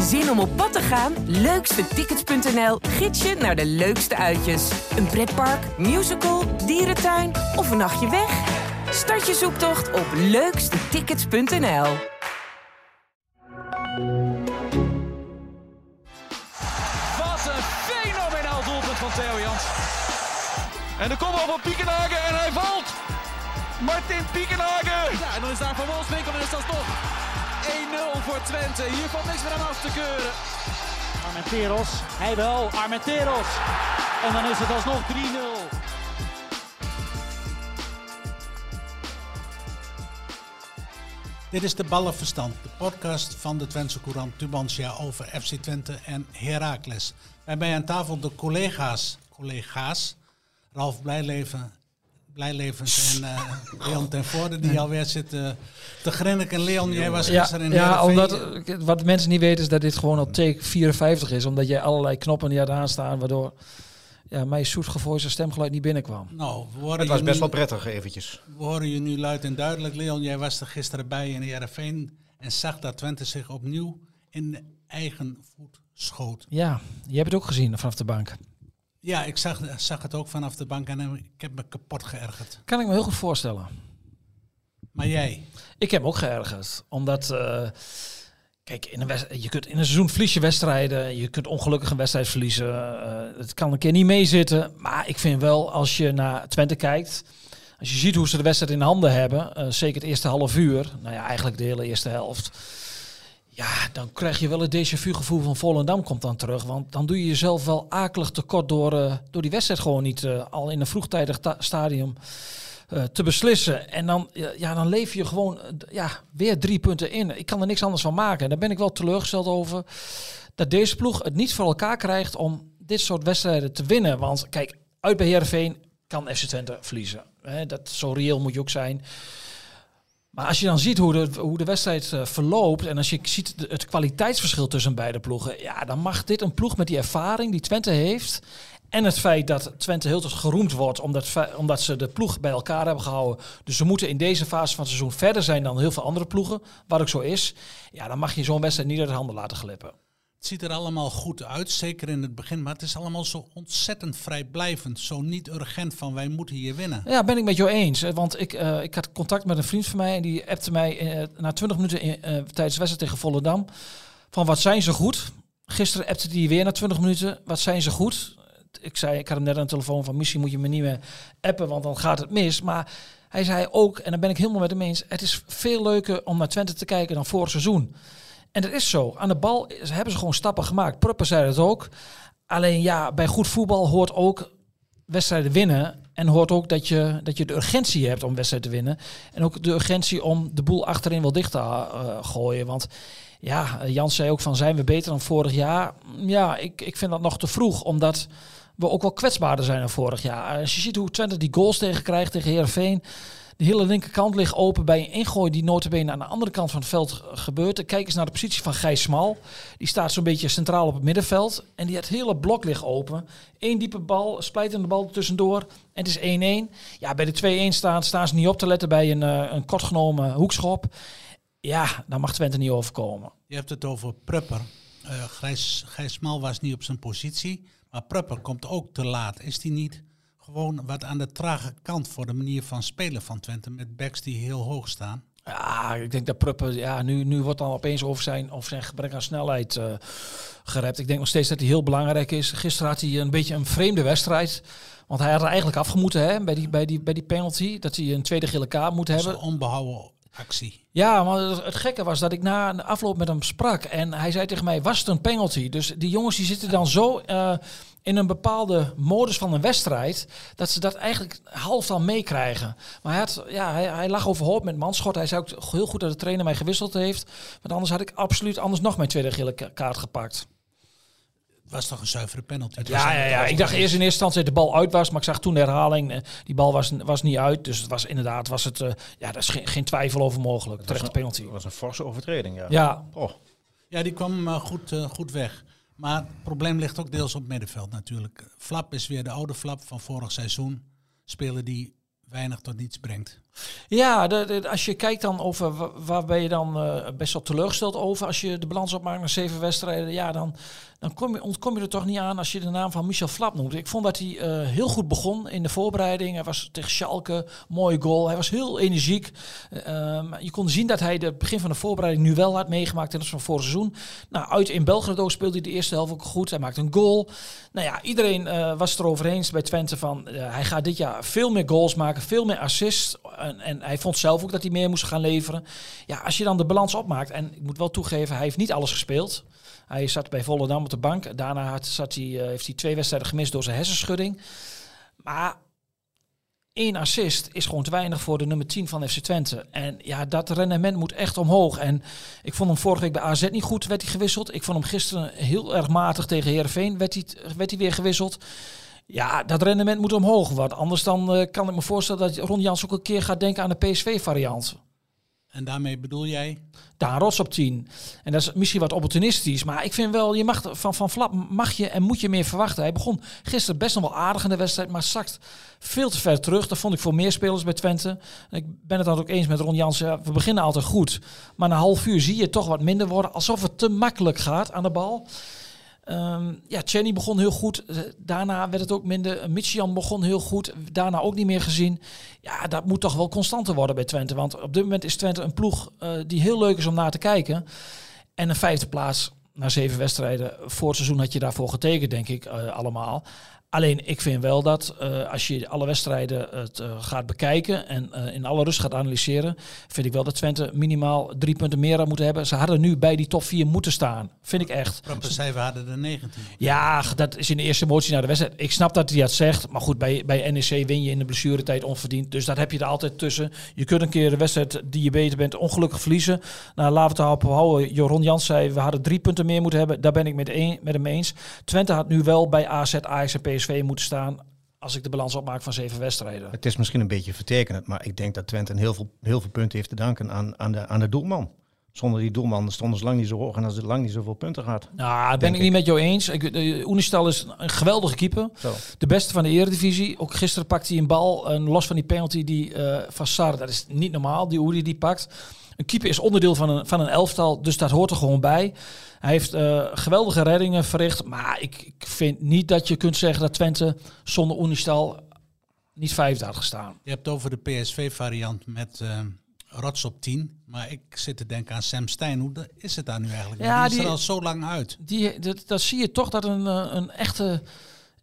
Zin om op pad te gaan? Leukstetickets.nl gids je naar de leukste uitjes. Een pretpark, musical, dierentuin of een nachtje weg? Start je zoektocht op leukstetickets.nl. Wat een fenomenaal doelpunt van Theo Jans. En de kopbal van Piekenhagen en hij valt. Martin Piekenhagen. Ja, en dan is daar Van Wolfswinkel en is dat toch 1-0 voor Twente. Hier valt niks meer aan af te keuren. Armenteros, hij wel, Armenteros. En dan is het alsnog 3-0. Dit is de Ballenverstand, de podcast van de Twentse Courant Tubantia over FC Twente en Heracles. Bij mij aan tafel de collega's, collega's Ralf Blijleven, Blijlevens en uh, Leon ten Voorde, die alweer zitten te grinniken. Leon, jij was Ja, gisteren in ja Heerenveen. omdat, eh, wat mensen niet weten is dat dit gewoon al take 54 is. Omdat jij allerlei knoppen niet had aanstaan, waardoor ja, mijn zoetgevoelige stemgeluid niet binnenkwam. Nou, we horen Het was je best nu- wel prettig eventjes. We horen je nu luid en duidelijk, Leon. Jij was er gisteren bij in Heerenveen en zag dat Twente zich opnieuw in eigen voet schoot. Ja, je hebt het ook gezien vanaf de bank. Ja, ik zag, zag het ook vanaf de bank en ik heb me kapot geërgerd. Kan ik me heel goed voorstellen. Maar jij? Ik heb ook geërgerd. Omdat, eh, kijk, in een, je kunt in een seizoen verlies je wedstrijden. Je kunt ongelukkig een wedstrijd verliezen. eh, het kan een keer niet meezitten. Maar ik vind wel, als je naar Twente kijkt... Als je ziet hoe ze de wedstrijd in handen hebben, eh, zeker het eerste half uur, nou ja, eigenlijk de hele eerste helft. Ja, dan krijg je wel het déjà vu gevoel van Volendam komt dan terug. Want dan doe je jezelf wel akelig tekort door, eh, door die wedstrijd gewoon niet eh, al in een vroegtijdig ta- stadium eh, te beslissen. En dan, ja, dan leef je gewoon ja, weer drie punten in. Ik kan er niks anders van maken. En daar ben ik wel teleurgesteld over. Dat deze ploeg het niet voor elkaar krijgt om dit soort wedstrijden te winnen. Want kijk, uit bij Heerenveen kan FC Twente verliezen. Dat, zo reëel moet je ook zijn. Maar als je dan ziet hoe de, hoe de wedstrijd eh, verloopt en als je ziet het kwaliteitsverschil tussen beide ploegen, ja, dan mag dit een ploeg met die ervaring die Twente heeft en het feit dat Twente heel tot geroemd wordt omdat, omdat ze de ploeg bij elkaar hebben gehouden. Dus ze moeten in deze fase van het seizoen verder zijn dan heel veel andere ploegen, wat ook zo is. Ja, dan mag je zo'n wedstrijd niet uit de handen laten glippen. Het ziet er allemaal goed uit, zeker in het begin. Maar het is allemaal zo ontzettend vrijblijvend. Zo niet urgent van wij moeten hier winnen. Ja, ben ik met jou eens. hè, Want ik, eh, ik had contact met een vriend van mij en die appte mij eh, na 20 minuten in, eh, tijdens de wedstrijd tegen Volendam. Van wat zijn ze goed? Gisteren appte hij weer na 20 minuten. Wat zijn ze goed? Ik zei, ik had hem net aan de telefoon van misschien moet je me niet meer appen, want dan gaat het mis. Maar hij zei ook, en daar ben ik helemaal met hem eens, het is veel leuker om naar Twente te kijken dan vorig seizoen. En dat is zo. Aan de bal hebben ze gewoon stappen gemaakt. Prupper zei het ook. Alleen ja, bij goed voetbal hoort ook wedstrijden winnen. En hoort ook dat je, dat je de urgentie hebt om wedstrijden te winnen. En ook de urgentie om de boel achterin wel dicht te eh, gooien. Want ja, Jans zei ook van zijn we beter dan vorig jaar? Ja, ik, ik vind dat nog te vroeg. Omdat we ook wel kwetsbaarder zijn dan vorig jaar. Als je ziet hoe Twente die goals tegenkrijgt tegen Heerenveen. De hele linkerkant ligt open bij een ingooi die notabene aan de andere kant van het veld gebeurt. Kijk eens naar de positie van Gijs Smal. Die staat zo'n beetje centraal op het middenveld. En die het hele blok ligt open. Eén diepe bal, splijtende bal tussendoor. En het is 1-1. Ja, bij de 2-1 staan, staan ze niet op te letten bij een, eh, een kort genomen hoekschop. Ja, dan mag Twente niet overkomen. Je hebt het over Prupper. Eh Gijs, Gijs Smal was niet op zijn positie. Maar Prupper komt ook te laat. Is die niet gewoon wat aan de trage kant voor de manier van spelen van Twente? Met backs die heel hoog staan. Ja, ik denk dat Pruppen, ja, nu, nu wordt dan opeens over zijn, over zijn gebrek aan snelheid eh gerept. Ik denk nog steeds dat hij heel belangrijk is. Gisteren had hij een beetje een vreemde wedstrijd. Want hij had er eigenlijk afgemoeten hè, bij, die, bij, die, bij die penalty. Dat hij een tweede gele kaart moet Dat is hebben. een onbehouden actie. Ja, maar het- gekke was dat ik na de afloop met hem sprak. En hij zei tegen mij, was het een penalty? Dus die jongens die zitten dan zo eh, in een bepaalde modus van een wedstrijd... dat ze dat eigenlijk half dan meekrijgen. Maar hij, had, ja, hij, hij lag overhoop met manschot. Hij zei ook heel goed dat de trainer mij gewisseld heeft. Want anders had ik absoluut anders nog mijn tweede gele ka- kaart gepakt. Het was toch een zuivere penalty? Ja, ja, ja. Ik dacht eerst in eerste instantie dat de bal uit was, maar ik zag toen de herhaling, eh, die bal was, was niet uit. Dus het was inderdaad, was het, eh, ja, daar is geen, geen twijfel over mogelijk. Terechte penalty. Dat was een forse overtreding, ja. Ja, Oh, Ja, die kwam eh, goed, goed weg. Maar het probleem ligt ook deels op middenveld natuurlijk. Flap is weer de oude Flap van vorig seizoen. Speler die weinig tot niets brengt. Ja, als je kijkt dan over wa- waar ben je dan eh, best wel teleurgesteld over als je de balans opmaakt naar zeven wedstrijden, ja, dan, dan kom je, ontkom je er toch niet aan als je de naam van Michel Flap noemt. Ik vond dat hij eh, heel goed begon in de voorbereiding. Hij was tegen Schalke, mooie goal. Hij was heel energiek. Eh, ehm, je kon zien dat hij het begin van de voorbereiding nu wel had meegemaakt dat is van vorig seizoen. Nou, uit in Belgrado speelde hij de eerste helft ook goed. Hij maakte een goal. Nou ja, iedereen eh, was het erover eens bij Twente van hij gaat dit jaar veel meer goals maken, veel meer assists. En, en hij vond zelf ook dat hij meer moest gaan leveren. Ja, als je dan de balans opmaakt, en ik moet wel toegeven, hij heeft niet alles gespeeld. Hij zat bij Volendam op de bank. Daarna had, zat hij, eh, heeft hij twee wedstrijden gemist door zijn hersenschudding. Maar één assist is gewoon te weinig voor de nummer 10 van FC Twente. En ja, dat rendement moet echt omhoog. En ik vond hem vorige week bij AZ niet goed, werd hij gewisseld. Ik vond hem gisteren heel erg matig tegen Heerenveen, werd hij, werd hij weer gewisseld. Ja, dat rendement moet omhoog. Want anders dan eh, kan ik me voorstellen dat Ron Jans ook een keer gaat denken aan de PSV-variant. En daarmee bedoel jij? Daar rots op 10. En dat is misschien wat opportunistisch. Maar ik vind wel, je mag van, van Flap mag je en moet je meer verwachten. Hij begon gisteren best nog wel aardig in de wedstrijd. Maar zakt veel te ver terug. Dat vond ik voor meer spelers bij Twente. En ik ben het dan ook eens met Ron Jansen. Ja, we beginnen altijd goed. Maar na een half uur zie je toch wat minder worden. Alsof het te makkelijk gaat aan de bal. Ehm, ja, Chenny begon heel goed. Eh, Daarna werd het ook minder. Michian begon heel goed. Daarna ook niet meer gezien. Ja, dat moet toch wel constanter worden bij Twente. Want op dit moment is Twente een ploeg eh, die heel leuk is om naar te kijken. En een vijfde plaats na zeven wedstrijden. Voor het seizoen had je daarvoor getekend, denk ik, eh, allemaal. Alleen, ik vind wel dat eh, als je alle wedstrijden het, eh, gaat bekijken en in alle rust gaat analyseren, vind ik wel dat Twente minimaal drie punten meer had moeten hebben. Ze hadden nu bij die top 4 moeten staan. Vind ik echt. Proper cijfer hadden er 19. Ja, dat is in de eerste emotie naar de wedstrijd. Ik snap dat hij dat zegt. Maar goed, bij, bij NEC win je in de blessuretijd onverdiend. Dus dat heb je er altijd tussen. Je kunt een keer de wedstrijd die je beter bent ongelukkig verliezen. Nou, laten we het houden. Joron Jans zei, we hadden drie punten meer moeten hebben. Daar ben ik met, een, met hem eens. Twente had nu wel bij AZ, Ajax en PSV moeten staan. Als ik de balans opmaak van zeven wedstrijden. Het is misschien een beetje vertekenend, maar ik denk dat Twente een heel veel, heel veel punten heeft te danken aan, aan, de, aan de doelman. Zonder die doelman stonden ze lang niet zo hoog en als het lang niet zoveel punten gaat. Nou, dat ben ik niet met jou eens. Ik, uh, Unistal is een geweldige keeper. Zo. De beste van de Eredivisie. Ook gisteren pakt hij een bal. En los van die penalty die eh van Sar, dat is niet normaal, die Uri die pakt. Een keeper is onderdeel van een, van een elftal, dus dat hoort er gewoon bij. Hij heeft eh, geweldige reddingen verricht. Maar ik, ik vind niet dat je kunt zeggen dat Twente zonder Unistal niet vijfde had gestaan. Je hebt over de PSV-variant met eh, rots op 10. Maar ik zit te denken aan Sam Stein. Hoe is het daar nu eigenlijk? Ja, die is die- er al zo lang uit. Die, dat, dat zie je toch dat een, eh, een echte,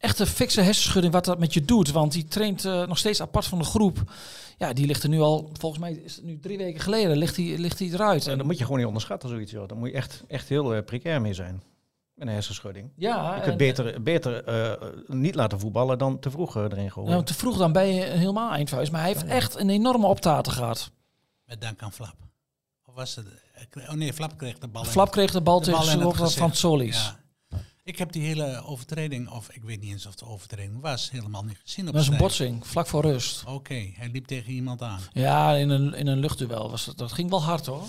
echte fikse hersenschudding wat dat met je doet. Want die traint eh, nog steeds apart van de groep. Ja, die ligt er nu al, volgens mij is het nu drie weken geleden, ligt hij ligt hij eruit. En dat moet je gewoon niet onderschatten, zoiets. Joh. Daar moet je echt, echt heel eh, precair mee zijn. Met een hersenschudding. ja, Je kunt en- beter, beter eh, niet laten voetballen dan te vroeg erin gooien. nou, te vroeg dan ben je helemaal eindvuis. Maar hij heeft echt een enorme optaten gehad. Met dank aan Flap. Of was het... Oh nee, Flap kreeg de bal. Flap kreeg de bal de tegen bal van. Solis. Ja. Ik heb die hele overtreding, of ik weet niet eens of het een overtreding was, helemaal niet gezien op Dat is een botsing, vlak voor rust. Oké, hij liep tegen iemand aan. Ja, in een, in een luchtduel. Was dat, dat ging wel hard hoor.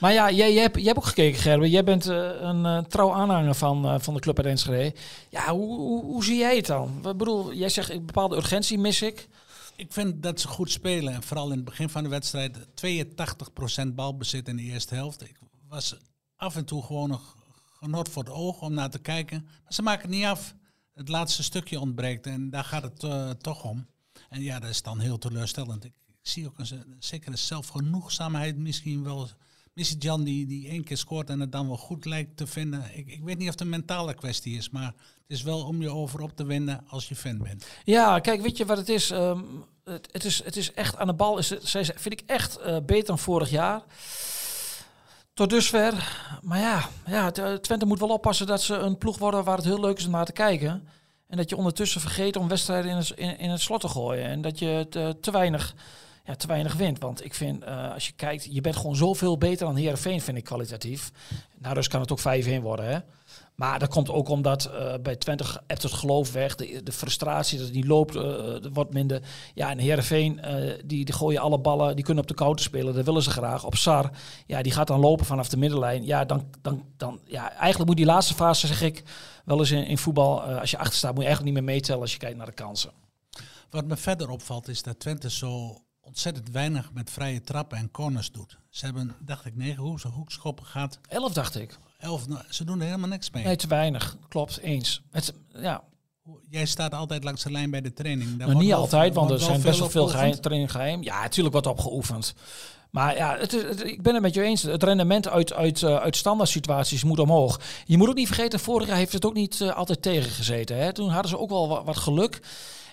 Maar ja, jij, jij, hebt, jij hebt ook gekeken, Gerben. Jij bent eh, een eh, trouw aanhanger van, eh, van de club uit Enschede. Ja, hoe, hoe, hoe zie jij het dan? Ik bedoel, jij zegt een bepaalde urgentie mis ik. Ik vind dat ze goed spelen. En vooral in het begin van de wedstrijd 82% balbezit in de eerste helft. Ik was af en toe gewoon nog genot voor het oog om naar te kijken. Maar ze maken het niet af. Het laatste stukje ontbreekt en daar gaat het eh, toch om. En ja, dat is dan heel teleurstellend. Ik, zie ook een ze- zekere zelfgenoegzaamheid misschien wel. Missy Jan die, die één keer scoort en het dan wel goed lijkt te vinden. Ik, ik weet niet of het een mentale kwestie is, maar het is wel om je over op te winnen als je fan bent. Ja, kijk, weet je wat het is? Ehm, het, het is? Het is echt aan de bal. Is het, vind ik echt eh, beter dan vorig jaar. Tot dusver. Maar ja, ja, eh, Twente moet wel oppassen dat ze een ploeg worden waar het heel leuk is om naar te kijken. En dat je ondertussen vergeet om wedstrijden in het, in, het slot te gooien. En dat je te, te weinig ja, te weinig wint. Want ik vind, eh, als je kijkt, je bent gewoon zoveel beter dan Heerenveen, vind ik kwalitatief. Nou, dus kan het ook 5-1 worden, hè. Maar dat komt ook omdat eh, bij Twente het geloof weg. De, de frustratie dat het niet loopt, eh, er wordt minder. Ja, en Heerenveen, eh die, die gooien alle ballen. Die kunnen op de counter spelen. Dat willen ze graag. Op Sar, ja, die gaat dan lopen vanaf de middenlijn. Ja, dan, dan, dan, ja eigenlijk moet die laatste fase, zeg ik, wel eens in, in voetbal. eh, als je achter staat, moet je eigenlijk niet meer meetellen als je kijkt naar de kansen. Wat me verder opvalt is dat Twente zo ontzettend weinig met vrije trappen en corners doet. Ze hebben, dacht ik, negen hoek- hoekschoppen gehad. Elf dacht ik. Elf, nou, ze doen er helemaal niks mee. Nee, te weinig. Klopt, eens. Het, ja, Jij staat altijd langs de lijn bij de training. Daar niet altijd, want er zijn best wel veel geheim, training geheim. Ja, natuurlijk wordt opgeoefend. Maar ja, het, is- het- ik ben het met je eens. Het rendement uit, uit, eh, uit standaard situaties moet omhoog. Je moet ook niet vergeten, vorig jaar heeft het ook niet eh, altijd tegengezeten. Hè? Toen hadden ze ook wel wat, wat geluk.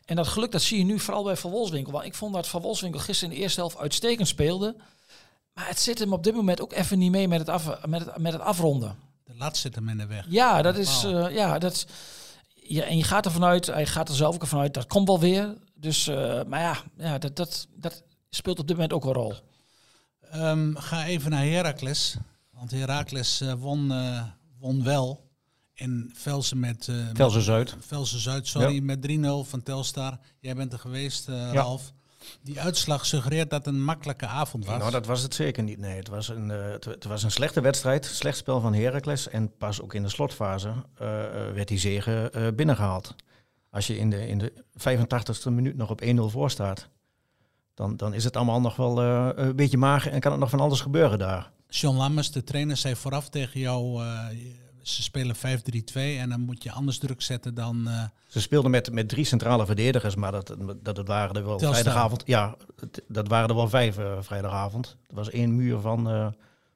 En dat geluk dat zie je nu vooral bij Van Wolfswinkel. Want ik vond dat Van Wolfswinkel gisteren in de eerste helft uitstekend speelde. Maar het zit hem op dit moment ook even niet mee met het, af, met het, met het afronden. De lat zit hem in de weg. Ja, dat is. Eh, ja, dat is- ja, en je gaat er vanuit, hij gaat er zelf ook vanuit, dat komt wel weer. Dus, eh, maar ja, ja dat, dat, dat speelt op dit moment ook een rol. Ehm, ga even naar Heracles. Want Heracles eh, won, eh, won wel in Velsen met... eh, Velsen Zuid. Velsen Zuid, sorry. Ja. Met 3-0 van Telstar. Jij bent er geweest, eh Ja. Die uitslag suggereert dat het een makkelijke avond was. Nou, dat was het zeker niet. Nee, het was een, eh, het, het was een slechte wedstrijd, slecht spel van Heracles. En pas ook in de slotfase eh, eh, werd die zege eh, binnengehaald. Als je in de, in de 85ste minuut nog op 1-0 voor staat, dan, dan is het allemaal nog wel een beetje mager en kan het nog van alles gebeuren daar. John Lammers, de trainer, zei vooraf tegen jou... ze spelen 5-3-2 en dan moet je anders druk zetten dan... eh, Ze speelden met, met drie centrale verdedigers, maar dat, dat, dat waren er wel vrijdagavond. Ja, dat waren er wel vijf eh, vrijdagavond. Er was één muur van, eh,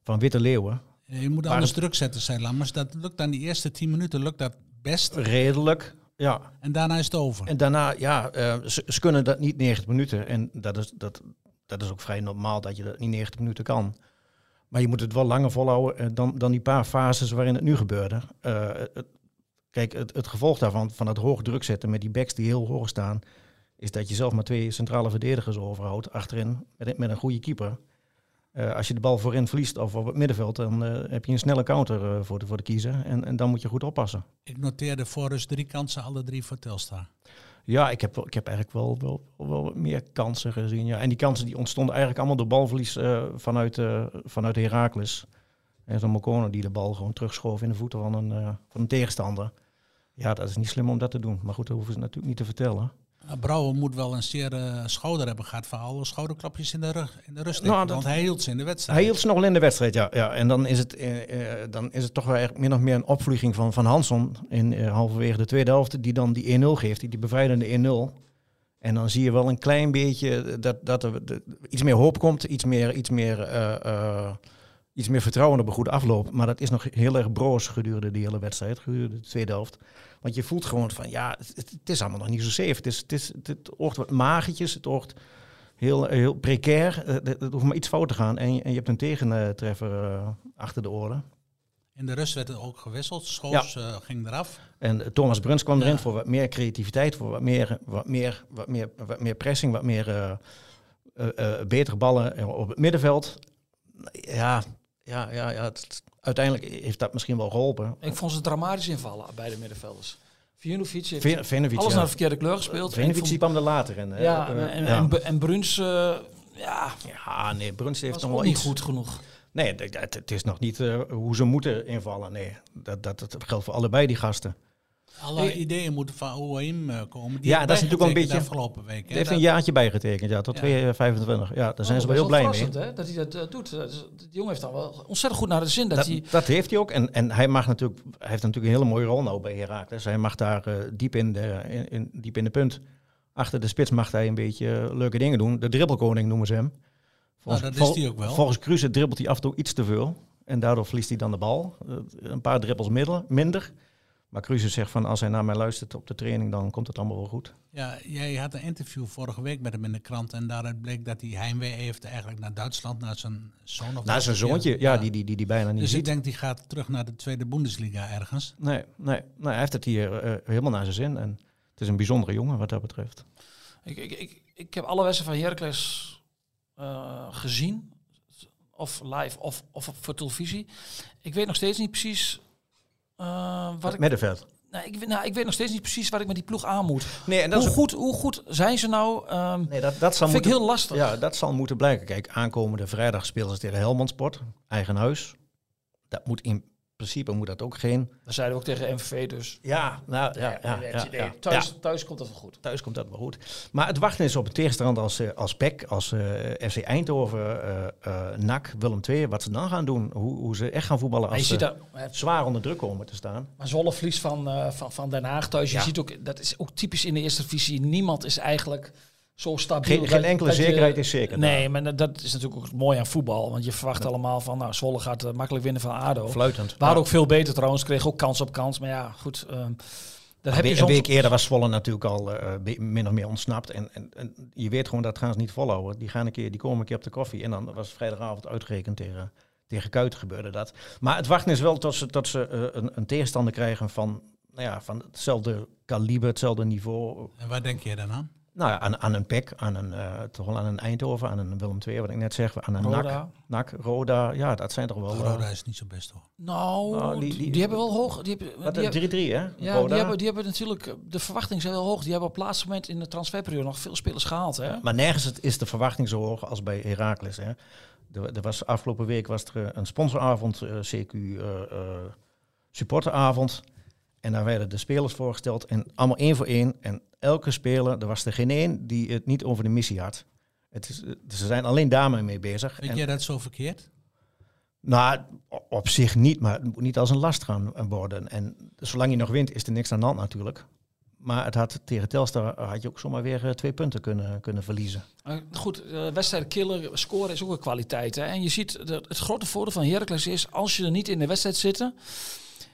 van witte leeuwen. je moet anders het- druk zetten, zei Lammers. Dat lukt aan die eerste 10 minuten lukt dat best. Redelijk, ja. En daarna is het over. En daarna, ja, ze, ze kunnen dat niet 90 minuten. En dat is, dat, dat is ook vrij normaal dat je dat niet 90 minuten kan. Maar je moet het wel langer volhouden eh, dan, dan die paar fases waarin het nu gebeurde. Eh, kijk, het, het gevolg daarvan, van het hoog druk zetten met die backs die heel hoog staan, is dat je zelf maar twee centrale verdedigers overhoudt achterin met, met een goede keeper. Eh, als je de bal voorin verliest of op het middenveld, dan heb je een snelle counter voor, de, voor de kiezer. En, en dan moet je goed oppassen. Ik noteerde voor rust drie kansen, alle drie voor Telstar. Ja, ik heb, ik heb eigenlijk wel, wel, meer kansen gezien. Ja. En die kansen die ontstonden eigenlijk allemaal door balverlies eh, vanuit, eh vanuit Heracles. En zo'n Mokono die de bal gewoon terugschoof in de voeten van een, eh, van een tegenstander. Ja, dat is niet slim om dat te doen. Maar goed, dat hoeven ze natuurlijk niet te vertellen. Uh, Brouwer moet wel een zeer eh, schouder hebben gehad voor alle schouderklapjes in de, rug, in de rust. Nou, want hij hield ze in de wedstrijd. Hij hield ze nog wel in de wedstrijd, ja. ja. En dan is, het, eh, eh, dan is het toch wel eigenlijk min of meer een opvlieging van, van Hansson in halverwege de tweede helft. Die dan die 1-0 geeft, die, die bevrijdende 1-0. En dan zie je wel een klein beetje dat, dat er de- iets meer hoop komt, iets meer, iets meer, iets meer vertrouwen op een goede afloop. Maar dat is nog heel erg broos gedurende die hele wedstrijd, gedurende de tweede helft. Want je voelt gewoon van, ja, het, is allemaal nog niet zo safe. Het, is, het, is, het, het oogt wat magertjes, het oogt heel, heel precair. Eh, Het hoeft maar iets fout te gaan en je, en je hebt een tegentreffer eh, achter de oren. In de rust werd het ook gewisseld. Schoos eh, ging eraf. En Thomas Bruns kwam Ja. erin voor wat meer creativiteit, voor wat meer, wat meer, wat meer, wat meer pressing, wat meer betere ballen op het middenveld. Ja, ja, ja, ja het- uiteindelijk heeft dat misschien wel geholpen. Ik vond ze dramatisch invallen, beide middenvelders. Vinovic heeft alles ja. naar de verkeerde kleur gespeeld. Die vond- kwam er later in. hè. ja, Eh, en, ja. en, Bruns, eh, ja, ja, nee, Bruns heeft nog wel niet iets. goed genoeg. Nee, het is nog niet eh, hoe ze moeten invallen. Nee, dat, dat, dat geldt voor allebei die gasten. Alle ideeën moeten van OAM eh, komen. Die Ja, dat is natuurlijk wel een beetje- de afgelopen week. Hè. heeft Dat- een jaartje bijgetekend, ja, tot Ja. 2025. Ja, daar zijn Oh, ze wel heel blij mee. Hè, dat hij dat eh, doet. Die jongen heeft dan wel ontzettend goed naar de zin. Dat, Dat, hij, dat heeft hij ook. En, en hij, mag natuurlijk, hij heeft natuurlijk een hele mooie rol nou bij Heracles. Hij mag daar eh, diep, in de, in, in- diep in de punt. Achter de spits mag hij een beetje eh, leuke dingen doen. De dribbelkoning noemen ze hem. Nou, dat is hij ook wel. Volgens Kruse dribbelt hij af en toe iets te veel. En daardoor verliest hij dan de bal. Eh, een paar dribbels minder. Maar Kruse zegt van als hij naar mij luistert op de training, dan komt het allemaal wel goed. Ja, jij had een interview vorige week met hem in de krant. En daaruit bleek dat hij heimwee heeft eigenlijk naar Duitsland, naar zijn zoon. Of Naar zijn zoontje, ja, die, die, die, die bijna niet Dus ik denk die gaat terug naar de tweede Bundesliga ergens. Nee, nee, nee, hij heeft het hier eh, helemaal naar zijn zin. En het is een bijzondere jongen wat dat betreft. ik, ik, ik, ik heb alle wedstrijden van Heracles eh, gezien. Of live of, of op, voor televisie. Ik weet nog steeds niet precies eh, wat ik... Nee, ik, weet- nou, ik weet nog steeds niet precies wat ik met die ploeg aan moet. Nee, en dat Hoe is goed, hoe goed zijn ze nou? Ehm Nee, dat, dat zal vind ik moeten, heel lastig. Ja, dat zal moeten blijken. Kijk, aankomende vrijdag spelen ze tegen Helmond Sport, eigen huis. Dat moet in principe moet dat ook geen... Dat zeiden we ook tegen MVV dus. Ja, nou, ja, ja, thuis, thuis komt dat wel goed. Thuis komt dat wel goed. Maar het wachten is op een tegenstand als, eh, als PEC, als eh, FC Eindhoven, eh eh, NAC, Willem II. Wat ze dan gaan doen, hoe, hoe ze echt gaan voetballen als ziet ze dat, zwaar onder druk komen te staan. maar Zwolle verliest van, van, van Den Haag thuis. Je ziet ook, dat is ook typisch in de eerste divisie. Niemand is eigenlijk zo stabiel. Geen, enkele dat je- zekerheid is zeker. Nee, maar dat- is natuurlijk ook mooi aan voetbal. Want je verwacht allemaal van, nou, Zwolle gaat eh, makkelijk winnen van ADO. Fluitend. Waren Ja. ook veel beter trouwens, kreeg ook kans op kans. Maar ja, goed. ehm dat heb Een je we- een soms... week eerder was Zwolle natuurlijk al eh, be- min of meer ontsnapt. En, en, en je weet gewoon dat gaan ze niet volhouden. Die, gaan een keer, die komen een keer op de koffie. En dan was vrijdagavond uitgerekend tegen, tegen Kuiten gebeurde dat. Maar het wachten is wel tot ze, tot ze eh, een, een tegenstander krijgen van, nou ja, van hetzelfde kaliber, hetzelfde niveau. En waar denk je dan aan? Nou ja, aan, aan een PEC, aan een, eh, toch wel aan een Eindhoven, aan een Willem II, wat ik net zeg. Aan een NAC, Roda. NAC, Roda. Ja, dat zijn toch wel... eh, Roda is niet zo best hoor. Nou, Nou, die, die- die, die- hebben wel hoog. Die hebben, wat, die een 3-3 hè? Ja, Roda. die hebben, die hebben natuurlijk, de verwachtingen zijn wel hoog. Die hebben op het laatste moment in de transferperiode nog veel spelers gehaald. Hè? Maar nergens het- is de verwachting zo hoog als bij Heracles. Hè. Er, er was, afgelopen week was er eh, een sponsoravond, CQ eh, eh, supporteravond. En daar werden de spelers voorgesteld. En allemaal één voor één. En elke speler, er was er geen één die het niet over de missie had. Het is, eh, ze zijn alleen daarmee mee bezig. Vind En- jij dat zo verkeerd? nou, op zich niet, maar het moet niet als een last gaan worden. En zolang je nog wint, is er niks aan de hand natuurlijk. Maar het had, tegen Telstar had je ook zomaar weer eh, twee punten kunnen, kunnen verliezen. Goed, wedstrijden killen, scoren is ook een kwaliteit. Hè? En je ziet, het grote voordeel van Heracles is, als je er niet in de wedstrijd zitten...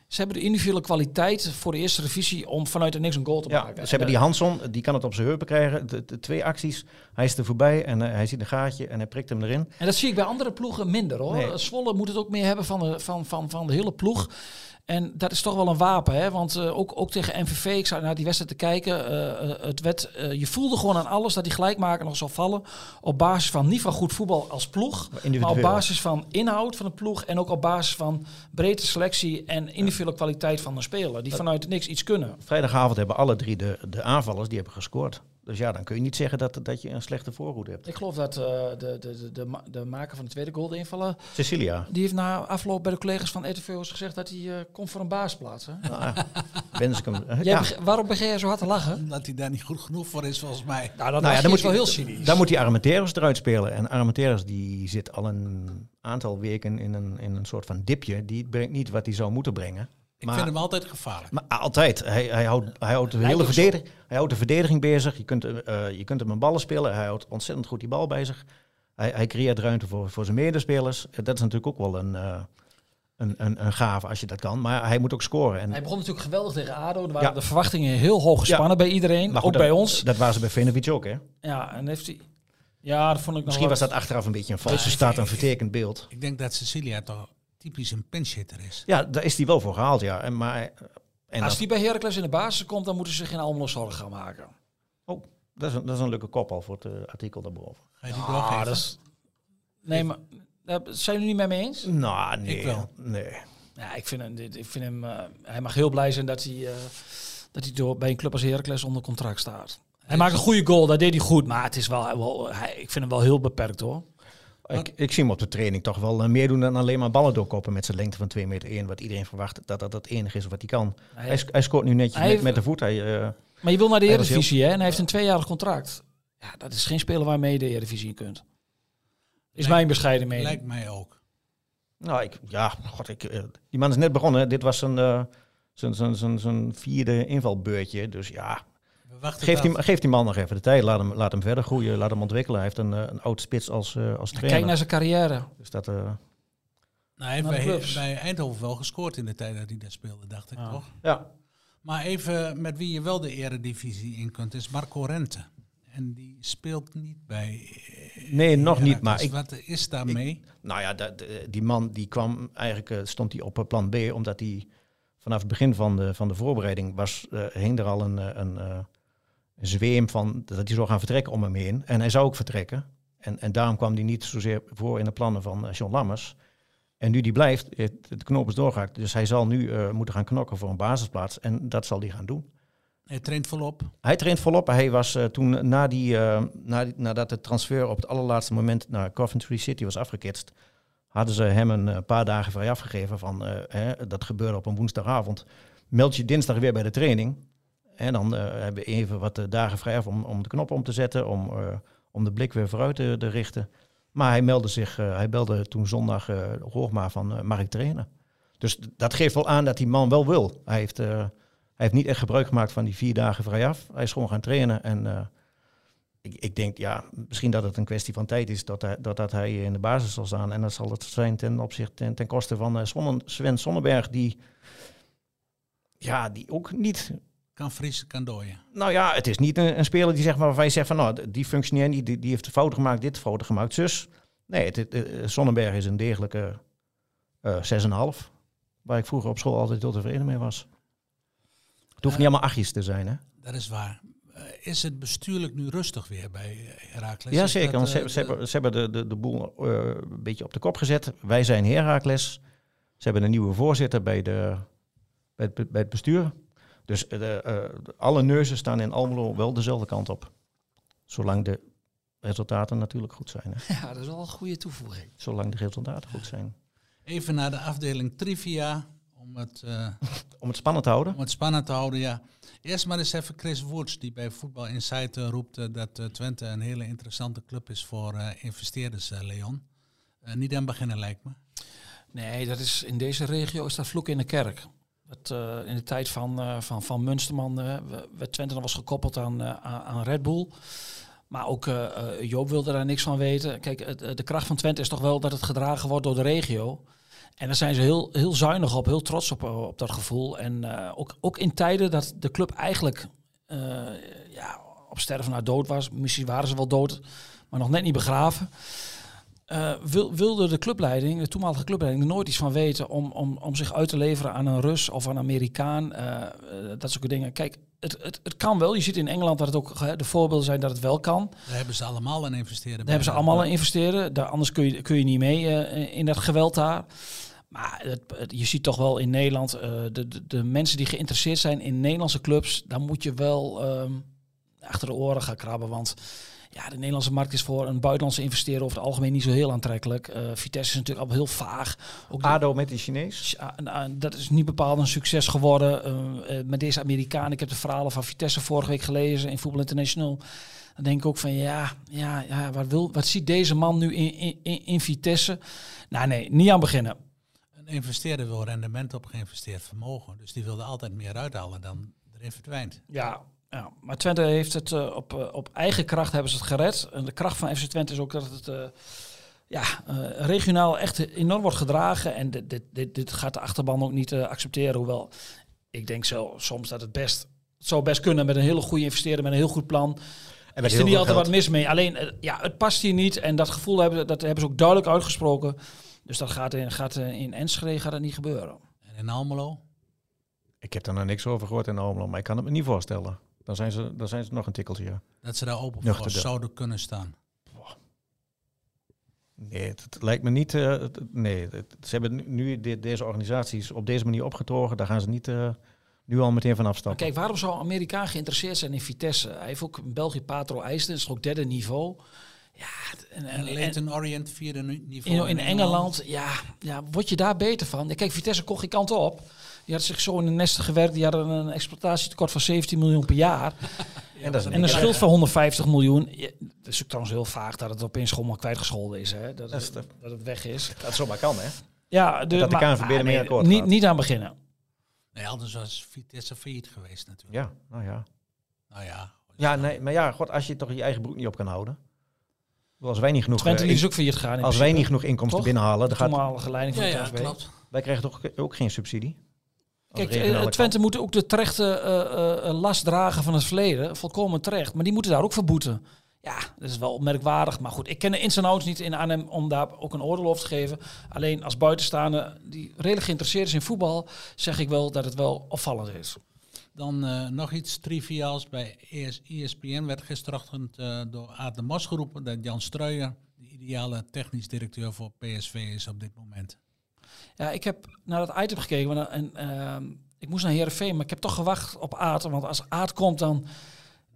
Ze hebben de individuele kwaliteit voor de eerste revisie om vanuit er niks een goal te Ja, maken. ze hebben die Hanson, die kan het op zijn heupen krijgen. De, de twee acties, hij is er voorbij en eh, hij ziet een gaatje en hij prikt hem erin. En dat zie ik bij andere ploegen minder hoor. Nee. Zwolle moet het ook meer hebben van de, van, van, van de hele ploeg. En dat is toch wel een wapen, hè? Want eh, ook, ook tegen MVV, ik zou naar die wedstrijd te kijken. eh, eh, het werd, je voelde gewoon aan alles dat die gelijkmaker nog zou vallen. Op basis van niet van goed voetbal als ploeg, maar op basis van inhoud van de ploeg. En ook op basis van breedte selectie en individuele kwaliteit van een speler. Die vanuit niks iets kunnen. Vrijdagavond hebben alle drie de, de aanvallers, die hebben gescoord. Dus ja, dan kun je niet zeggen dat, dat je een slechte voorhoede hebt. Ik geloof dat eh, de, de, de, de, ma- de maker van de tweede goal, de invaller, Cecilia, die heeft na afloop bij de collega's van ETV's gezegd dat hij eh, komt voor een baasplaats. Hè? nou, wens ik hem. Jij ja. beg- waarom begin jij zo hard te lachen? Omdat hij daar niet goed genoeg voor is volgens mij. Nou, dat Nou ja, dan moet wel hij- heel cynisch. Dan moet die Armenteros eruit spelen. En Armenteros die zit al een aantal weken in een, in een soort van dipje. Die brengt niet wat hij zou moeten brengen. Ik Maar- vind hem altijd gevaarlijk. Maar altijd. Hij, hij, houdt, hij, houdt de hele verdediging, hij houdt de verdediging bezig. Je kunt, eh, je kunt hem een ballen spelen. Hij houdt ontzettend goed die bal bij zich. Hij, hij creëert ruimte voor, voor zijn medespelers. Eh, Dat is natuurlijk ook wel een, eh, een, een, een gave als je dat kan. Maar hij moet ook scoren. En, Hij begon natuurlijk geweldig tegen ADO. Er waren Ja. de verwachtingen heel hoog gespannen bij iedereen. maar ook bij ons. Dat waren ze bij Venovic ook, hè? Ja, en heeft hij... Ja, dat vond ik nog Misschien was dat achteraf een beetje een valse Ja, staat, een vertekend beeld. Ik denk dat Cecilia toch typisch een pinchitter is. Ja, daar is hij wel voor gehaald, ja. En, maar, eh, en Als dat, die bij Heracles in de basis komt, dan moeten ze zich geen Almelo zorgen gaan maken. dat, is een, dat is een leuke kop al voor het eh, artikel daarboven. Ga je die Ah, dat is... Nee, maar... daar zijn jullie niet mee mee eens? Nou, nee. Ik wel. Nee. Ja, ik vind hem... dit- Ik vind hem eh, hij mag heel blij zijn dat hij, eh, dat hij door, bij een club als Heracles onder contract staat. Hij maakt een goede goal, dat deed hij goed. Maar het is wel, wel hij, ik vind hem wel heel beperkt hoor. Ik, ik zie hem op de training toch wel eh, meer doen dan alleen maar ballen doorkoppen met zijn lengte van 2 meter 1. Wat iedereen verwacht dat dat het enige is wat hij kan. Hij- Hij, sc- hij scoort nu netjes Hij met, met de voet. Hij, eh, Maar je wil naar de Eredivisie hè? En hij heeft een tweejarig contract. Ja, dat is geen speler waarmee je de Eredivisie in kunt. Is Lijkt- mijn bescheiden mening. Lijkt mij ook. nou, ik, ja, god, ik, eh, die man is net begonnen. Dit was zijn, eh, zijn, zijn, zijn, zijn vierde invalbeurtje. Dus ja, geef die, geef die man nog even de tijd. Laat hem, laat hem verder groeien. Laat hem ontwikkelen. Hij heeft een, eh, een oud spits als, eh, als trainer. Kijk naar zijn carrière. Dus dat, eh, Nou, hij heeft naar de bij, bij Eindhoven wel gescoord in de tijd dat hij daar speelde, dacht ik Ja. toch? ja. Maar even met wie je wel de eredivisie in kunt, is Marco Rente. En die speelt niet bij... Nee, nog niet, maar ik- Wat is daarmee? Nou ja, dat, die man die kwam eigenlijk stond hij op plan B, omdat hij vanaf het begin van de, van de voorbereiding was, eh, hing er al een, een, een zweem van dat hij zou gaan vertrekken om hem heen. En hij zou ook vertrekken. En, en daarom kwam hij niet zozeer voor in de plannen van eh, John Lammers. En nu die blijft, het, knoop is doorgehakt. Dus hij zal nu eh, moeten gaan knokken voor een basisplaats. En dat zal hij gaan doen. Hij traint volop. Hij traint volop. Hij was eh, toen na die, eh, na die- nadat de transfer op het allerlaatste moment naar Coventry City was afgeketst, hadden ze hem een paar dagen vrij afgegeven van, hè, dat gebeurde op een woensdagavond. Meld je dinsdag weer bij de training. En dan eh, hebben we even wat eh, dagen vrij af om, om de knop om te zetten, om, eh, om de blik weer vooruit te, te richten. Maar hij meldde zich, hij belde toen zondag uh, Hoogma van, mag ik trainen? Dus dat geeft wel aan dat die man wel wil. Hij heeft, hij heeft niet echt gebruik gemaakt van die vier dagen vrij af. Hij is gewoon gaan trainen en... ik, denk, ja, misschien dat het een kwestie van tijd is dat hij, dat, dat hij in de basis zal staan. En dat zal het zijn ten opzichte ten, ten koste van Sonnen- Sven Sonnenberg, die, ja, die ook niet. Kan vriezen, kan dooien. Nou ja, het is niet een, een speler die zegt maar waarvan je zegt van nou, die functioneert niet, die, die heeft fouten gemaakt, dit fouten gemaakt, zus. Nee, het, het, eh, Sonnenberg is een degelijke eh 6,5. Waar ik vroeger op school altijd heel tevreden mee was. Het hoeft niet allemaal achtjes te zijn, hè? Dat is waar. Eh, is het bestuurlijk nu rustig weer bij eh, Heracles? Ja, zeker. dat, Want ze, eh, ze de- hebben, ze hebben de, de, de boel eh, een beetje op de kop gezet. Wij zijn Heracles. Ze hebben een nieuwe voorzitter bij, de, bij, het, bij het bestuur. Dus eh, de, eh, alle neuzen staan in Almelo wel dezelfde kant op. Zolang de resultaten natuurlijk goed zijn. Hè? Ja, dat is wel een goede toevoeging. Zolang de resultaten goed zijn. Even naar de afdeling trivia. Om het, eh, Om het spannend te houden. om het spannend te houden, ja. Eerst maar eens even Chris Woods, die bij Voetbal Insight roept dat Twente een hele interessante club is voor eh, investeerders, Leon. Niet aan beginnen, lijkt me. Nee, dat is, in deze regio is dat vloek in de kerk. Eh, in de tijd van, eh, van, van Munsterman eh, werd Twente nog was gekoppeld aan, aan Red Bull. Maar ook Joop wilde daar niks van weten. Kijk, de kracht van Twente is toch wel dat het gedragen wordt door de regio. En daar zijn ze heel, heel zuinig op, heel trots op, op dat gevoel. En ook, ook in tijden dat de club eigenlijk ja, op sterven naar dood was. Misschien waren ze wel dood, maar nog net niet begraven. Eh, wil, wilde de clubleiding, de toenmalige clubleiding, er nooit iets van weten om, om, om zich uit te leveren aan een Rus of een Amerikaan. eh, eh, dat soort dingen. Kijk, het, het, het kan wel. Je ziet in Engeland dat het ook de voorbeelden zijn dat het wel kan. Daar hebben ze allemaal een investeerder Daar hebben ze allemaal een investeren. Daar, anders kun je, kun je niet mee in dat geweld daar. Maar het, het- je ziet toch wel in Nederland, de, de, de mensen die geïnteresseerd zijn in Nederlandse clubs, daar moet je wel ehm, achter de oren gaan krabben. Want ja, de Nederlandse markt is voor een buitenlandse investeerder over het algemeen niet zo heel aantrekkelijk. Eh, Vitesse is natuurlijk al heel vaag. Ook ADO met die Chinees. ja, nou, dat is niet bepaald een succes geworden eh, eh, met deze Amerikaan. Ik heb de verhalen van Vitesse vorige week gelezen in Voetbal International. Dan denk ik ook van ja, ja, ja wat, wil, wat ziet deze man nu in, in, in, in Vitesse? Nou nee, niet aan beginnen. Een investeerder wil rendement op geïnvesteerd vermogen. Dus die wilde altijd meer uithalen dan erin verdwijnt. Ja, ja, maar Twente heeft het eh, op, eh, op eigen kracht hebben ze het gered. En de kracht van FC Twente is ook dat het eh, ja, eh, regionaal echt enorm wordt gedragen. En dit, dit, dit, dit gaat de achterban ook niet accepteren. Hoewel ik denk zo, soms dat het best het zou best kunnen met een hele goede investeerder, met een heel goed plan. En is er niet altijd wat mis mee. Alleen, ja, het past hier niet. En dat gevoel hebben, dat hebben ze ook duidelijk uitgesproken. Dus dat gaat in, gaat in Enschede gaat dat niet gebeuren. En in Almelo? Ik heb er nog niks over gehoord in Almelo, maar ik kan het me niet voorstellen. Dan zijn ze, dan zijn ze nog een tikkeltje. ja. Dat ze daar open voor de- zouden kunnen staan. Nee, het, het lijkt me niet. eh, het- nee, het- ze hebben nu- nu de- deze organisaties op deze manier opgetogen. Daar gaan ze niet eh, nu al meteen van Maar afstappen. kijk, waarom zou een Amerikaan geïnteresseerd zijn in Vitesse? Hij heeft ook België Patro IJsden, dat is ook derde niveau. Ja, en, En Leighton Orient vierde niveau. in, in Engeland, ja, ja, word je daar beter van? Kijk, Vitesse kocht geen kant op. Die had zich zo in de nesten gewerkt. Die hadden een exploitatietekort van 17 miljoen per jaar. en dat is En een schuld van 150 miljoen. Ja, dat is ook trouwens heel vaag dat het opeens gewoon maar kwijtgescholden is. Hè? Dat, Dat is de- dat het weg is. Dat zomaar kan, hè? Ja, de, Dat de maar- KNVB ermee nee, akkoord niet, niet aan beginnen. Nee, anders was Vitesse failliet geweest natuurlijk. Ja, nou ja. Nou ja. Ja, nee, maar ja, god, als je toch je eigen broek niet op kan houden. Als wij niet genoeg, Twente eh, die is ook failliet gegaan. in als wij niet genoeg inkomsten Toch? binnenhalen, De dan gaat, leiding van Ja, de ja, KNVB. klopt. wij krijgen toch ook geen subsidie. Kijk, regionale eh, Twente moet ook de terechte eh, eh, last dragen van het verleden. Volkomen terecht. Maar die moeten daar ook voor boeten. Ja, dat is wel opmerkwaardig. Maar goed, ik ken de ins en outs niet in Arnhem om daar ook een oordeel over te geven. Alleen als buitenstaander die redelijk geïnteresseerd is in voetbal, zeg ik wel dat het wel opvallend is. Dan eh, nog iets triviaals. Bij E ES, ESPN werd gisterochtend eh, door Aad de Mos geroepen dat Jan Struijer de ideale technisch directeur voor PSV is op dit moment. Ja, ik heb naar dat item gekeken en ehm, ik moest naar Heerenveen, maar ik heb toch gewacht op Aad. Want als Aad komt, dan,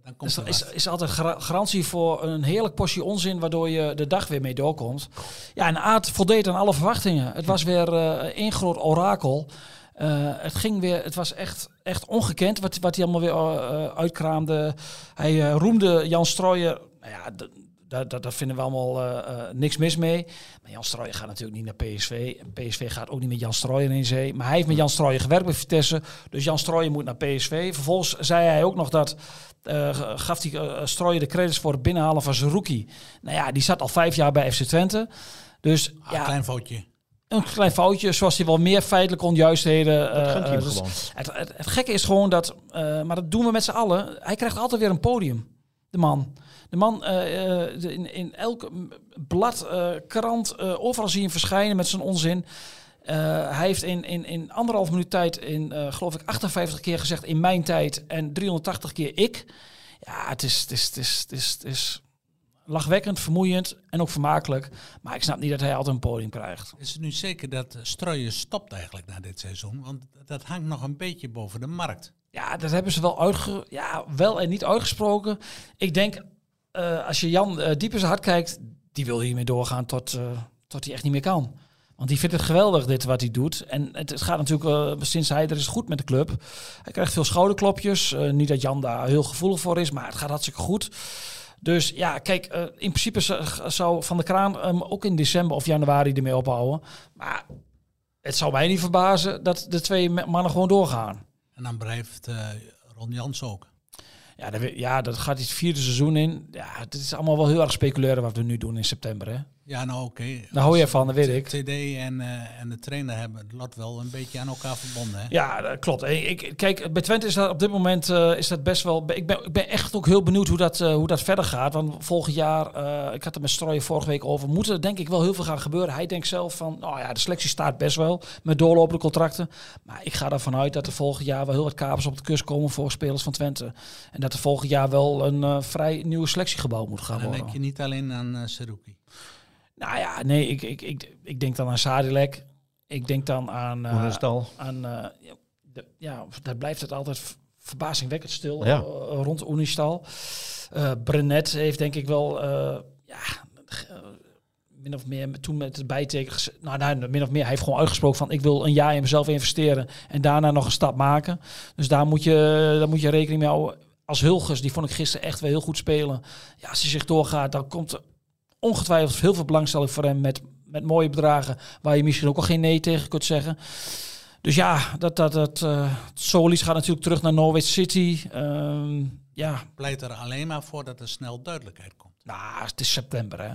Dan komt is, er is, is altijd garantie voor een heerlijk portie onzin, waardoor je de dag weer mee doorkomt. Ja, en Aad voldeed aan alle verwachtingen. Het was weer eh één groot orakel. Eh, het ging weer, het was echt, echt ongekend wat, wat hij allemaal weer eh, uitkraamde. Hij roemde Jan Strooijer. Nou ja, daar, daar, daar vinden we allemaal eh, eh, niks mis mee. Maar Jan Strooijer gaat natuurlijk niet naar PSV. En PSV gaat ook niet met Jan Strooijer in zee. Maar hij heeft met Jan Strooijer gewerkt bij Vitesse. Dus Jan Strooijer moet naar PSV. Vervolgens zei hij ook nog dat... eh, gaf hij Strooijer de credits voor het binnenhalen van zijn rookie. Nou ja, die zat al vijf jaar bij FC Twente. Dus Ah, ja, klein foutje. een klein foutje, zoals hij wel meer feitelijke onjuistheden. Dat dus het, het, het gekke is gewoon dat, maar dat doen we met z'n allen. Hij krijgt altijd weer een podium, de man. De man eh, eh, in, in elk blad, eh, krant, eh, overal zie je hem verschijnen met zijn onzin. Hij heeft in, in, in anderhalf minuut tijd, in geloof ik 58 keer gezegd in mijn tijd en 380 keer ik. Ja, het is, het is, het is, het is, het is lachwekkend, vermoeiend en ook vermakelijk. Maar ik snap niet dat hij altijd een podium krijgt. Is het nu zeker dat Strooijen stopt eigenlijk na dit seizoen? Want dat hangt nog een beetje boven de markt. Ja, dat hebben ze wel, uitge ja, wel en niet uitgesproken. Ik denk, eh, als je Jan eh, diep in zijn hart kijkt, die wil hiermee doorgaan tot, eh, tot hij echt niet meer kan. Want die vindt het geweldig, dit wat hij doet. En het, gaat natuurlijk, sinds hij er is, goed met de club. Hij krijgt veel schouderklopjes. Niet dat Jan daar heel gevoelig voor is, maar het gaat hartstikke goed. Dus ja, kijk, in principe zou- Van de Kraan hem ook in december of januari ermee ophouden. Maar het zou mij niet verbazen dat de twee mannen gewoon doorgaan. En dan blijft Ron Jans ook. Ja, dat, ja, dat gaat het vierde seizoen in. Ja, het is allemaal wel heel erg speculeren wat we nu doen in september. Hè? Ja, nou oké. Daar hou je van, dat weet ik. TD en, eh, en de trainer hebben het lot wel een beetje aan elkaar verbonden. Hè? Ja, dat klopt. Ik, kijk, bij Twente is dat op dit moment eh, is dat best wel. Ik ben, ik ben echt ook heel benieuwd hoe dat, eh, hoe dat verder gaat. Want volgend jaar, ik had het met Strooijen vorige week over, moet er denk ik wel heel veel gaan gebeuren. Hij denkt zelf van, nou ja, de selectie staat best wel met doorlopende contracten. Maar ik ga ervan uit dat er volgend jaar wel heel wat kapers op de kust komen voor spelers van Twente. En dat er volgend jaar wel een vrij nieuwe selectiegebouw moet gaan dan worden. denk je niet alleen aan Seruki. Nou ja, nee, ik, ik, ik, ik denk dan aan Sadilek. Ik denk dan aan... Oenestal. aan eh, ja, de, ja, daar blijft het altijd verbazingwekkend stil Ja. eh, rond Oenistal. Eh Brenet heeft denk ik wel... ja, min of meer toen met het bijteken... gez- Nou, nou, min of meer, hij heeft gewoon uitgesproken van... ik wil een jaar in mezelf investeren en daarna nog een stap maken. Dus daar moet je, daar moet je rekening mee houden. Als Hulgers, die vond ik gisteren echt wel heel goed spelen. Ja, als hij zich doorgaat, dan komt er ongetwijfeld heel veel belangstelling voor hem met, met mooie bedragen waar je misschien ook al geen nee tegen kunt zeggen. Dus ja, dat, dat, dat, eh Solis gaat natuurlijk terug naar Norwich City. Ehm, ja, Pleit er alleen maar voor dat er snel duidelijkheid komt. nou, het is september hè.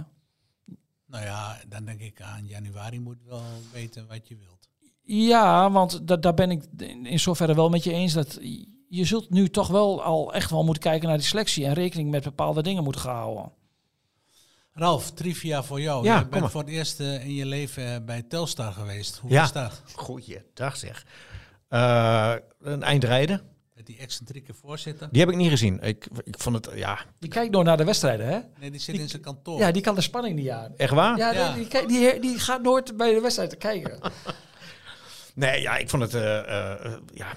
Nou ja, dan denk ik aan januari moet wel weten wat je wilt. Ja, want da daar ben ik in in zoverre wel met je eens dat je zult nu toch wel al echt wel moeten kijken naar die selectie en rekening met bepaalde dingen moeten gaan houden. Ralf, trivia voor jou. Ja, je bent maar. voor het eerst eh, in je leven eh, bij Telstar geweest. Hoe Ja. was dat? Goeiedag zeg. Eh, een eindrijden. Met die excentrieke voorzitter? Die heb ik niet gezien. Ik, ik vond het, ja, Die kijkt nooit naar de wedstrijden hè. Nee, die zit in zijn kantoor. Ja, die kan de spanning niet aan. echt waar? Ja, Ja. Die, die, die, die gaat nooit bij de wedstrijd kijken. Nee, ja, ik vond het, eh, eh, ja,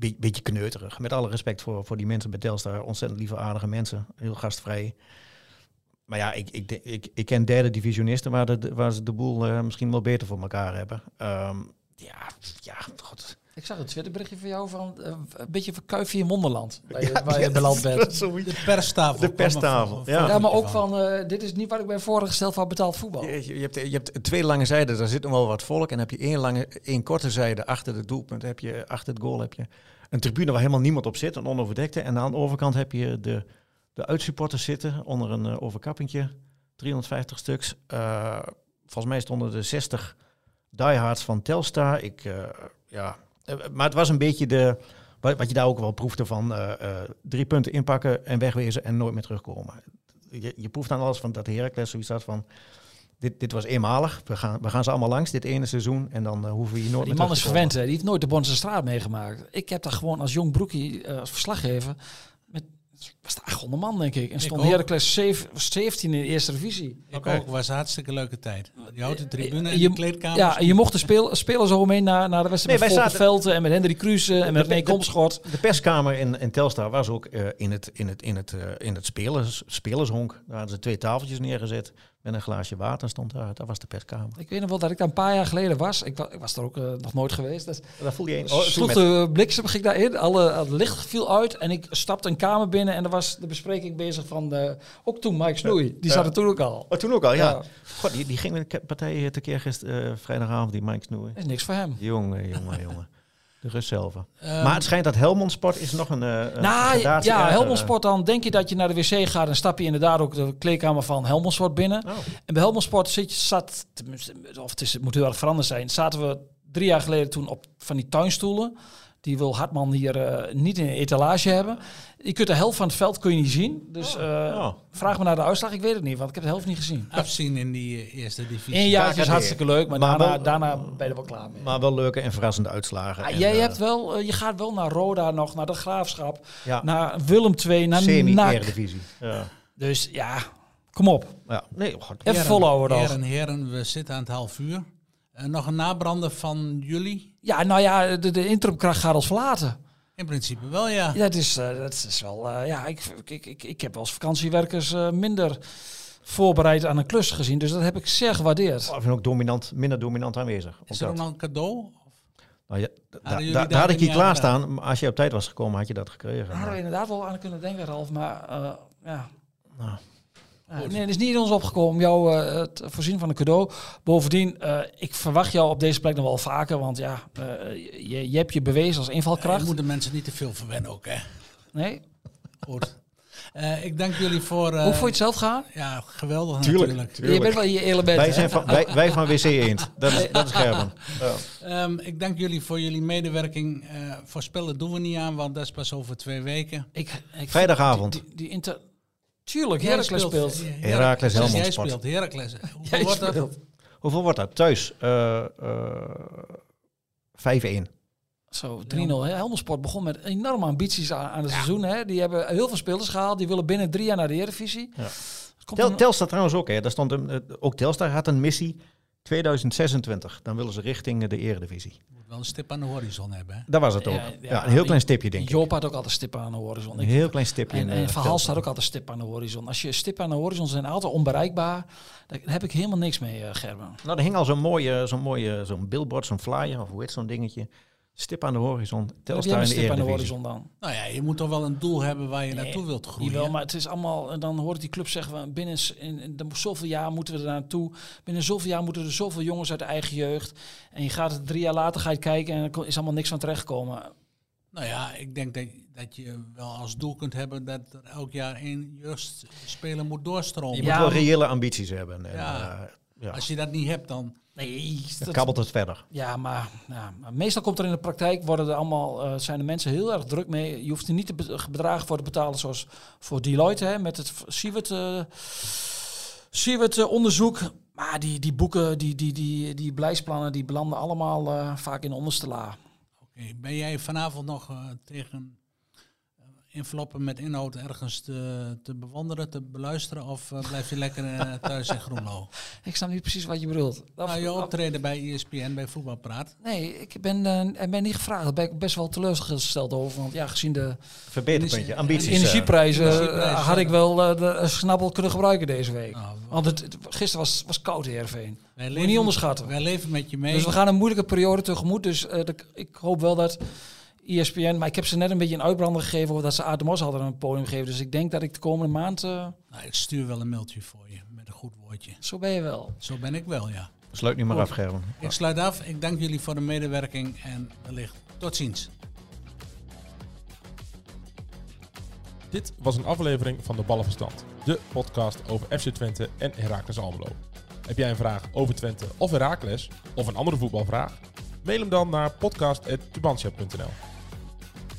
een beetje kneuterig. Met alle respect voor, voor die mensen bij Telstar. Ontzettend lieve, aardige mensen. Heel gastvrij. Maar ja, ik, ik, denk- ik, ik ken derde divisionisten waar, de, waar ze de boel eh, misschien wel beter voor elkaar hebben. Ehm, ja, ja, god. Ik zag een Twitterberichtje van jou van eh, een beetje verkuif in je mondenland. Waar je, waar je beland bent. De perstafel. De er perstafel, ja. Ja, maar ook van, eh, dit is niet wat ik ben voorgesteld van betaald voetbal. Je, je, hebt, je hebt twee lange zijden, daar zit nog wel wat volk. En heb je één, lange, één korte zijde achter het doelpunt, heb je, achter het goal heb je een tribune waar helemaal niemand op zit, een onoverdekte. En aan de overkant heb je de, de uitsupporters zitten onder een uh, overkappingje, 350 stuks. Uh, volgens mij stonden er 60 diehards van Telstar. Ik, uh, ja, maar het was een beetje de, wat, wat je daar ook wel proefde van drie punten inpakken en wegwezen en nooit meer terugkomen. Je, je proeft dan alles van dat Heracles zoiets had van dit, dit was eenmalig. We gaan, we gaan ze allemaal langs dit ene seizoen. En dan uh, hoeven we hier nooit Die man is verwend, hè? Die heeft nooit de Bonse straat meegemaakt. Ik heb daar gewoon als jong broekie, uh, als verslaggever, was de 800 man, denk ik. En stond ook. Heracles 7 17 in de eerste divisie. Ik ook, was een hartstikke leuke tijd. Die houten tribune en Eh, Je- de kleedkamer. Ja, en je mocht de speel, spelers zo mee naar, naar de wedstrijd Nee, met Volker Velten en met Hendrik Kruse en met de- René de- Komschot. De perskamer in, in Telstar was ook eh, in het, in het, in het, eh, in het spelers, spelershonk. Daar hadden ze twee tafeltjes neergezet met een glaasje water stond daar. Dat was de perskamer. Ik weet nog wel dat ik daar een paar jaar geleden was. Ik, wa- ik was er ook eh, nog nooit geweest. Dus Daar voel je een. oh, sloeg de bliksem ging daarin. Alle, het licht viel uit en ik stapte een kamer binnen en er was de bespreking bezig van de, ook toen Mike Snoei. Die zat er toen ook al. Oh, toen ook al, ja. Ja. God, die, die ging met de partij tekeer gisteren eh, vrijdagavond, die Mike Snoei. is niks voor hem. Jongen, jongen, jongen. De rust zelf. Ehm, maar het schijnt dat Helmond Sport is nog een, eh een Nou ja, erger, Helmond eh. Sport dan denk je dat je naar de wc gaat en stap je inderdaad ook de kleedkamer van Helmond Sport binnen. Oh. En bij Helmond Sport zit je, zat, of het, is, het moet heel erg veranderd zijn, zaten we drie jaar geleden toen op van die tuinstoelen. Die wil Hartman hier eh, niet in een etalage hebben. Je kunt de helft van het veld kun je niet zien. Dus eh, Oh. vraag me naar de uitslag. Ik weet het niet, want ik heb de helft niet gezien. afzien in die eh, eerste divisie. Eén jaar is hartstikke leuk, maar, Maar daarna, wel- daarna ben je er wel klaar mee. Maar wel leuke en verrassende uitslagen. Ah, En, jij hebt wel, je gaat wel naar Roda nog, naar de Graafschap, ja, naar Willem II, naar NAC. semi-eredivisie. Ja. Dus ja, kom op. ja. Nee, oh, god. Even volhouden nog. Heren, heren, we zitten aan het half uur. Eh, nog een nabrander van jullie? Ja, nou ja, de, de interimkracht gaat ons verlaten. In principe wel, ja. Ja, dat is, eh, dat is wel... eh, ja, ik, ik, ik, ik heb als vakantiewerkers eh, minder voorbereid aan een klus gezien. Dus dat heb ik zeer gewaardeerd. Of ook dominant, minder dominant aanwezig. Is er nog een cadeau? Nou, ja, da- da- jullie da- daar daar had ik hier aan klaarstaan. Maar als je op tijd was gekomen, had je dat gekregen. Daar hadden we inderdaad wel aan kunnen denken, Ralf. Maar eh, ja... Nou. Nee, het is niet in ons opgekomen om jou eh, te voorzien van een cadeau. Bovendien, eh, ik verwacht jou op deze plek nog wel vaker. Want ja, eh, je, je hebt je bewezen als Je invalkracht. moet de mensen niet te veel verwennen ook, hè. Nee? Goed. Eh, ik dank jullie voor... eh, Hoe vond je het zelf gaan? Ja, geweldig Tuurlijk. natuurlijk. Je bent wel in je element. Wij, zijn van, wij, wij van WC Eend. Dat is, dat is Gerben. Ja. Ehm, ik dank jullie voor jullie medewerking. Eh voorspellen doen we niet aan, want dat is pas over twee weken. Ik, ik Vrijdagavond. Die, die, die inter... Tuurlijk, Heracles speelt. Heracles Heracles Helmond Jij Sport. speelt Heracles. Hoeveel Jij wordt dat? speelt. Hoeveel wordt dat? Thuis? Eh, eh, 5-1. Zo, 3-0. hè. Helmond Sport begon met enorme ambities aan, aan het seizoen. Hè. Die hebben heel veel spelers gehaald. Die willen binnen drie jaar naar de Eredivisie. Ja. Tel, Telstar trouwens ook. Hè. Daar stond een, eh, ook Telstar had een missie 2026. Dan willen ze richting de Eredivisie. Moet wel een stip aan de horizon hebben. Hè? Dat was het ook. Ja, Ja, ja, een heel klein stipje denk ik. Joop had ook altijd stippen aan de horizon. Een heel klein stipje. en in, en eh, Verhaal staat ook altijd stip aan de horizon. Als je stip aan de horizon zijn altijd onbereikbaar. Daar heb ik helemaal niks mee, eh, Gerben. Nou, er hing al zo'n mooie, zo'n mooie, zo'n billboard, zo'n flyer, of hoe heet zo'n dingetje. Stip aan de horizon, Telstar een stip aan de horizon dan? Nou ja, je moet toch wel een doel hebben waar je Nee, naartoe wilt groeien. Jawel, maar het is allemaal, en dan hoort die club zeggen, we binnen in, in zoveel jaar moeten we er naartoe. Binnen zoveel jaar moeten er zoveel jongens uit de eigen jeugd. En je gaat het drie jaar later ga je kijken en er is allemaal niks van terechtgekomen. Nou ja, ik denk dat, dat je wel als doel kunt hebben dat er elk jaar één jeugdspeler moet doorstromen. Je Ja, moet wel reële ambities hebben. En, Ja. ja. ja. Als je dat niet hebt, dan... Nee, Dan dat- kabbelt het verder. ja, maar, ja, maar meestal komt er in de praktijk, worden er allemaal, eh, zijn de mensen heel erg druk mee. Je hoeft er niet de be- bedragen voor te betalen zoals voor Deloitte, hè, met het Siewert, eh Siewert eh, onderzoek. Maar die, die boeken, die, die, die, die beleidsplannen, die belanden allemaal eh, vaak in de onderste la. Oké, ben jij vanavond nog tegen enveloppen met inhoud ergens te, te bewonderen, te beluisteren? Of eh, blijf je lekker eh, thuis in Groenlo? Ik snap niet precies wat je bedoelt. Dat- Nou, je optreden bij ESPN, bij Voetbalpraat. Nee, ik ben, ik ben niet gevraagd. Daar ben ik best wel teleurgesteld over. Want ja, gezien de Verbeterpuntje, ambities. energieprijzen energieprijzen, had ik wel de snabbel kunnen gebruiken deze week. Nou, Want het, het- gisteren was, was koud, Heerenveen. wij Moet je niet onderschatten. Wij leven met je mee. Dus we gaan een moeilijke periode tegemoet. Dus de- ik hoop wel dat ESPN... Maar ik heb ze net een beetje een uitbrander gegeven... over dat ze Aad de Mos hadden een podium gegeven. Dus ik denk dat ik de komende maand... eh, Nou, ik stuur wel een mailtje voor je met een goed woordje. zo ben je wel. Zo ben ik wel, ja. Sluit nu maar af, Gerben. Ik sluit af. Ik dank jullie voor de medewerking en wellicht tot ziens. Dit was een aflevering van de Ballenverstand, de podcast over FC Twente en Heracles Almelo. Heb jij een vraag over Twente of Heracles, of een andere voetbalvraag? Mail hem dan naar podcast.tubantia.nl